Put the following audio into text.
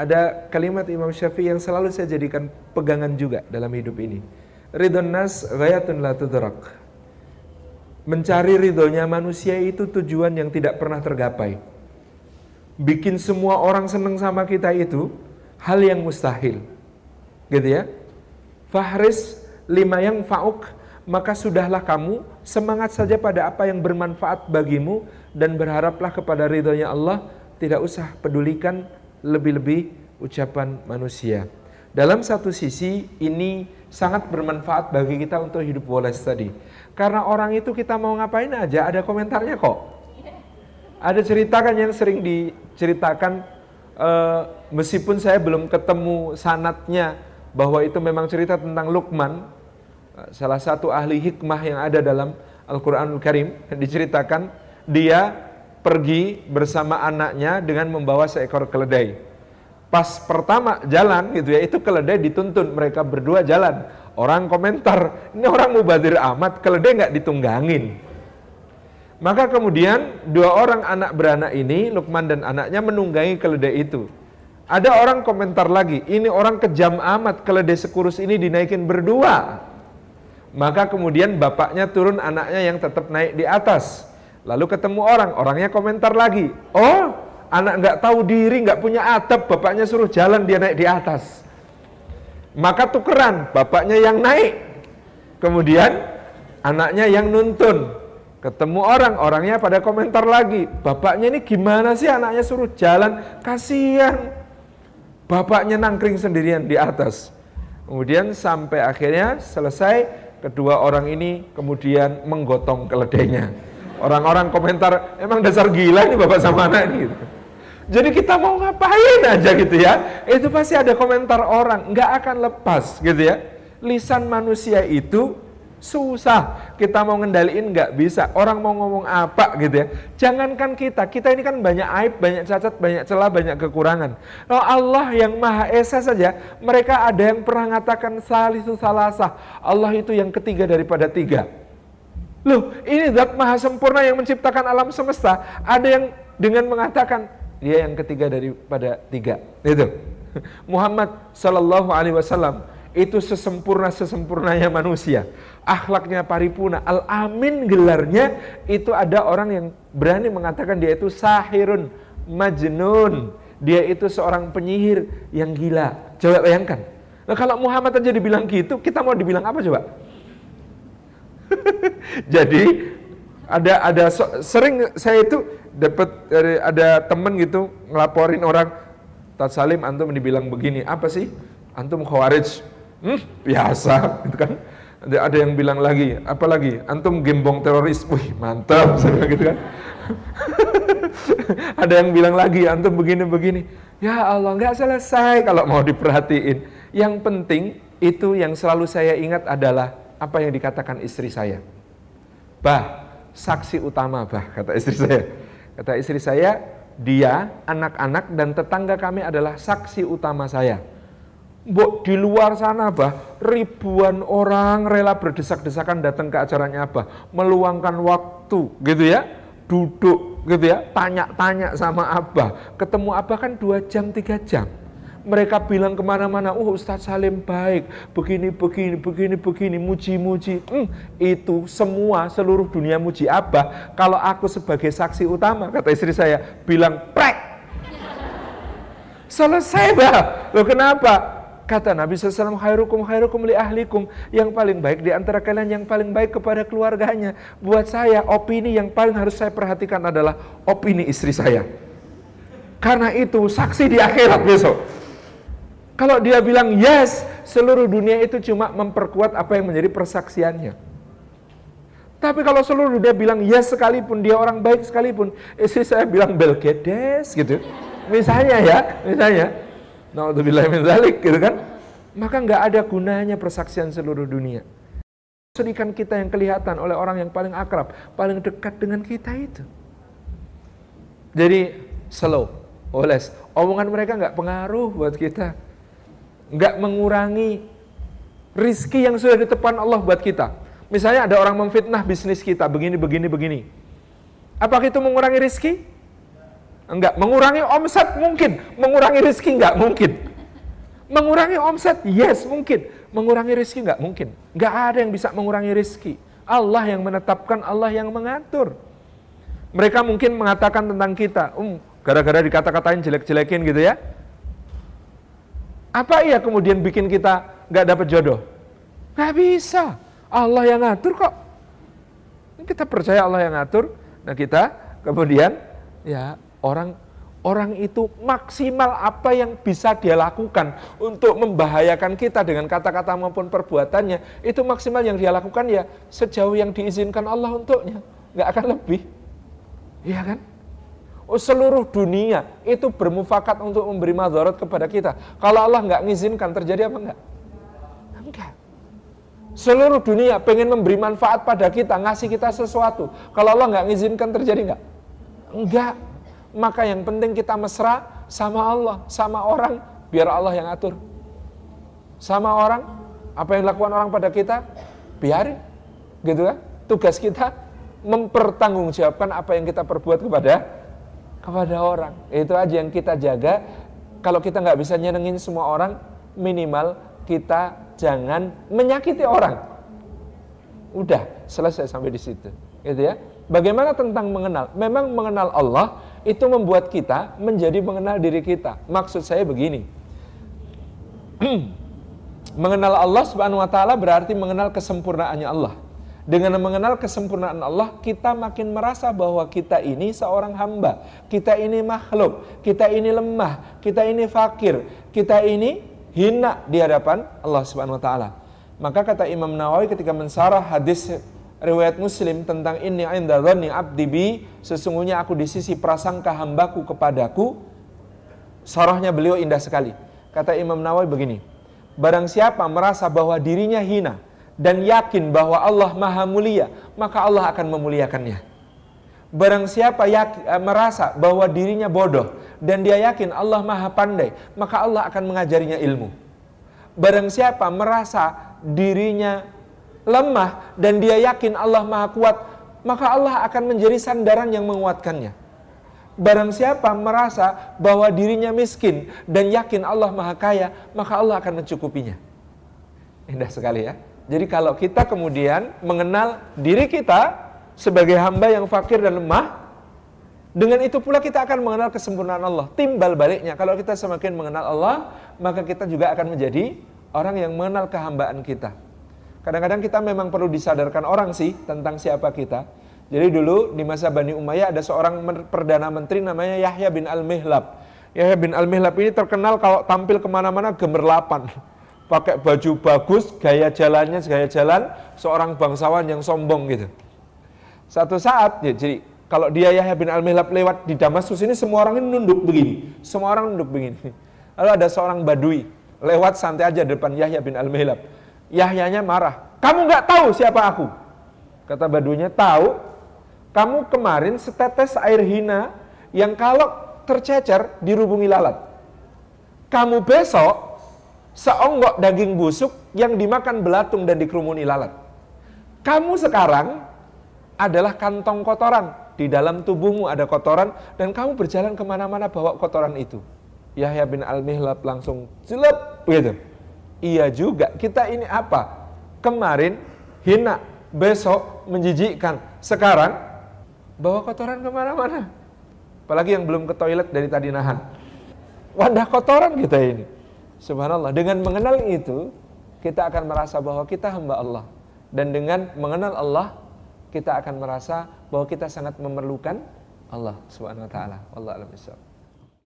ada kalimat Imam Syafi'i yang selalu saya jadikan pegangan juga dalam hidup ini. Ridhon nas ghayatun la tudrak. Mencari ridhonya manusia itu tujuan yang tidak pernah tergapai. Bikin semua orang senang sama kita itu hal yang mustahil. Gitu ya. Fahris lima yang fauk maka sudahlah kamu semangat saja pada apa yang bermanfaat bagimu dan berharaplah kepada ridhonya Allah tidak usah pedulikan lebih-lebih ucapan manusia. Dalam satu sisi ini sangat bermanfaat bagi kita untuk hidup woles tadi. Karena orang itu kita mau ngapain aja ada komentarnya kok. Ada ceritakan yang sering diceritakan uh, meskipun saya belum ketemu sanatnya bahwa itu memang cerita tentang Lukman salah satu ahli hikmah yang ada dalam Al-Quranul Karim diceritakan dia pergi bersama anaknya dengan membawa seekor keledai. Pas pertama jalan gitu ya, itu keledai dituntun mereka berdua jalan. Orang komentar, ini orang mubadir amat, keledai nggak ditunggangin. Maka kemudian dua orang anak beranak ini, Lukman dan anaknya menunggangi keledai itu. Ada orang komentar lagi, ini orang kejam amat, keledai sekurus ini dinaikin berdua. Maka kemudian bapaknya turun anaknya yang tetap naik di atas. Lalu ketemu orang, orangnya komentar lagi. Oh, anak nggak tahu diri, nggak punya atap, bapaknya suruh jalan dia naik di atas. Maka tukeran, bapaknya yang naik. Kemudian anaknya yang nuntun. Ketemu orang, orangnya pada komentar lagi. Bapaknya ini gimana sih anaknya suruh jalan? Kasihan. Bapaknya nangkring sendirian di atas. Kemudian sampai akhirnya selesai kedua orang ini kemudian menggotong keledainya. Orang-orang komentar, emang dasar gila ini bapak sama anak ini. Gitu. Jadi kita mau ngapain aja gitu ya, itu pasti ada komentar orang, nggak akan lepas gitu ya. Lisan manusia itu Susah. Kita mau ngendaliin nggak bisa. Orang mau ngomong apa gitu ya. Jangankan kita, kita ini kan banyak aib, banyak cacat, banyak celah, banyak kekurangan. Kalau Allah yang Maha Esa saja, mereka ada yang pernah mengatakan salisu salasah. Allah itu yang ketiga daripada tiga. Loh, ini zat maha sempurna yang menciptakan alam semesta. Ada yang dengan mengatakan dia yang ketiga daripada tiga. Itu. Muhammad Sallallahu Alaihi Wasallam itu sesempurna sesempurnanya manusia akhlaknya paripurna. Al-Amin gelarnya itu ada orang yang berani mengatakan dia itu sahirun majnun. Dia itu seorang penyihir yang gila. Coba bayangkan. Nah, kalau Muhammad aja dibilang gitu, kita mau dibilang apa coba? Jadi ada ada sering saya itu dapat ada temen gitu ngelaporin orang Tat Salim antum dibilang begini, apa sih? Antum khawarij. Hmm, biasa gitu kan ada, ada yang bilang lagi, apa lagi? Antum gembong teroris. Wih, mantap, gitu kan. ada yang bilang lagi, antum begini-begini. Ya Allah, nggak selesai kalau mau diperhatiin. Yang penting itu yang selalu saya ingat adalah apa yang dikatakan istri saya. Bah, saksi utama bah, kata istri saya. Kata istri saya, dia, anak-anak, dan tetangga kami adalah saksi utama saya Mbok di luar sana bah, ribuan orang rela berdesak-desakan datang ke acaranya Abah, meluangkan waktu gitu ya, duduk gitu ya, tanya-tanya sama Abah, ketemu Abah kan dua jam tiga jam. Mereka bilang ke mana-mana, oh Ustadz Salim baik, begini, begini, begini, begini, muji-muji. Hmm, itu semua seluruh dunia muji Abah. Kalau aku sebagai saksi utama, kata istri saya, bilang prek. Selesai bah. Loh kenapa? Kata Nabi SAW, khairukum khairukum li ahlikum. Yang paling baik di antara kalian yang paling baik kepada keluarganya. Buat saya, opini yang paling harus saya perhatikan adalah opini istri saya. Karena itu saksi di akhirat besok. Kalau dia bilang yes, seluruh dunia itu cuma memperkuat apa yang menjadi persaksiannya. Tapi kalau seluruh dunia bilang yes sekalipun, dia orang baik sekalipun, istri saya bilang belgedes gitu. Misalnya ya, misalnya. Naudzubillah min zalik gitu kan. Maka nggak ada gunanya persaksian seluruh dunia. Sedikan kita yang kelihatan oleh orang yang paling akrab, paling dekat dengan kita itu. Jadi slow, oles. Omongan mereka nggak pengaruh buat kita. Nggak mengurangi rizki yang sudah ditepan Allah buat kita. Misalnya ada orang memfitnah bisnis kita, begini, begini, begini. Apakah itu mengurangi rizki? Enggak. Mengurangi omset mungkin. Mengurangi rezeki enggak mungkin. Mengurangi omset, yes mungkin. Mengurangi rezeki enggak mungkin. Enggak ada yang bisa mengurangi rezeki. Allah yang menetapkan, Allah yang mengatur. Mereka mungkin mengatakan tentang kita, um, gara-gara dikata-katain jelek-jelekin gitu ya. Apa iya kemudian bikin kita nggak dapat jodoh? Nggak bisa. Allah yang ngatur kok. Kita percaya Allah yang ngatur. Nah kita kemudian ya orang orang itu maksimal apa yang bisa dia lakukan untuk membahayakan kita dengan kata-kata maupun perbuatannya itu maksimal yang dia lakukan ya sejauh yang diizinkan Allah untuknya nggak akan lebih iya kan seluruh dunia itu bermufakat untuk memberi madharat kepada kita kalau Allah nggak mengizinkan terjadi apa enggak enggak seluruh dunia pengen memberi manfaat pada kita ngasih kita sesuatu kalau Allah nggak mengizinkan terjadi enggak enggak maka yang penting kita mesra sama Allah, sama orang, biar Allah yang atur. Sama orang, apa yang dilakukan orang pada kita, biarin. Gitu kan? Tugas kita mempertanggungjawabkan apa yang kita perbuat kepada kepada orang. Itu aja yang kita jaga. Kalau kita nggak bisa nyenengin semua orang, minimal kita jangan menyakiti orang. Udah, selesai sampai di situ. Gitu ya. Bagaimana tentang mengenal? Memang mengenal Allah itu membuat kita menjadi mengenal diri kita. Maksud saya begini. mengenal Allah Subhanahu wa taala berarti mengenal kesempurnaannya Allah. Dengan mengenal kesempurnaan Allah, kita makin merasa bahwa kita ini seorang hamba, kita ini makhluk, kita ini lemah, kita ini fakir, kita ini hina di hadapan Allah Subhanahu wa taala. Maka kata Imam Nawawi ketika mensarah hadis riwayat Muslim tentang ini inda dhanni abdi bi sesungguhnya aku di sisi prasangka hambaku kepadaku sorohnya beliau indah sekali kata Imam Nawawi begini barang siapa merasa bahwa dirinya hina dan yakin bahwa Allah maha mulia maka Allah akan memuliakannya barang siapa yakin, eh, merasa bahwa dirinya bodoh dan dia yakin Allah maha pandai maka Allah akan mengajarinya ilmu barang siapa merasa dirinya lemah dan dia yakin Allah Maha Kuat, maka Allah akan menjadi sandaran yang menguatkannya. Barang siapa merasa bahwa dirinya miskin dan yakin Allah Maha Kaya, maka Allah akan mencukupinya. Indah sekali ya. Jadi kalau kita kemudian mengenal diri kita sebagai hamba yang fakir dan lemah, dengan itu pula kita akan mengenal kesempurnaan Allah. Timbal baliknya, kalau kita semakin mengenal Allah, maka kita juga akan menjadi orang yang mengenal kehambaan kita. Kadang-kadang kita memang perlu disadarkan orang sih tentang siapa kita. Jadi dulu di masa Bani Umayyah ada seorang perdana menteri namanya Yahya bin Al-Mihlab. Yahya bin Al-Mihlab ini terkenal kalau tampil ke mana-mana gemerlapan. Pakai baju bagus, gaya jalannya gaya jalan seorang bangsawan yang sombong gitu. Satu saat, ya, jadi kalau dia Yahya bin Al-Mihlab lewat di Damaskus ini semua orang ini nunduk begini. Semua orang nunduk begini. Lalu ada seorang badui lewat santai aja depan Yahya bin Al-Mihlab Yahyanya marah. Kamu nggak tahu siapa aku? Kata badunya, tahu. Kamu kemarin setetes air hina yang kalau tercecer dirubungi lalat. Kamu besok seonggok daging busuk yang dimakan belatung dan dikerumuni lalat. Kamu sekarang adalah kantong kotoran. Di dalam tubuhmu ada kotoran dan kamu berjalan ke mana-mana bawa kotoran itu. Yahya bin Al-Mihlab langsung jelek gitu. Iya juga, kita ini apa? Kemarin hina, besok menjijikkan, sekarang bawa kotoran ke mana-mana. Apalagi yang belum ke toilet dari tadi nahan. Wadah kotoran kita ini. Subhanallah, dengan mengenal itu, kita akan merasa bahwa kita hamba Allah. Dan dengan mengenal Allah, kita akan merasa bahwa kita sangat memerlukan Allah Subhanahu wa taala. Wallahu a'lam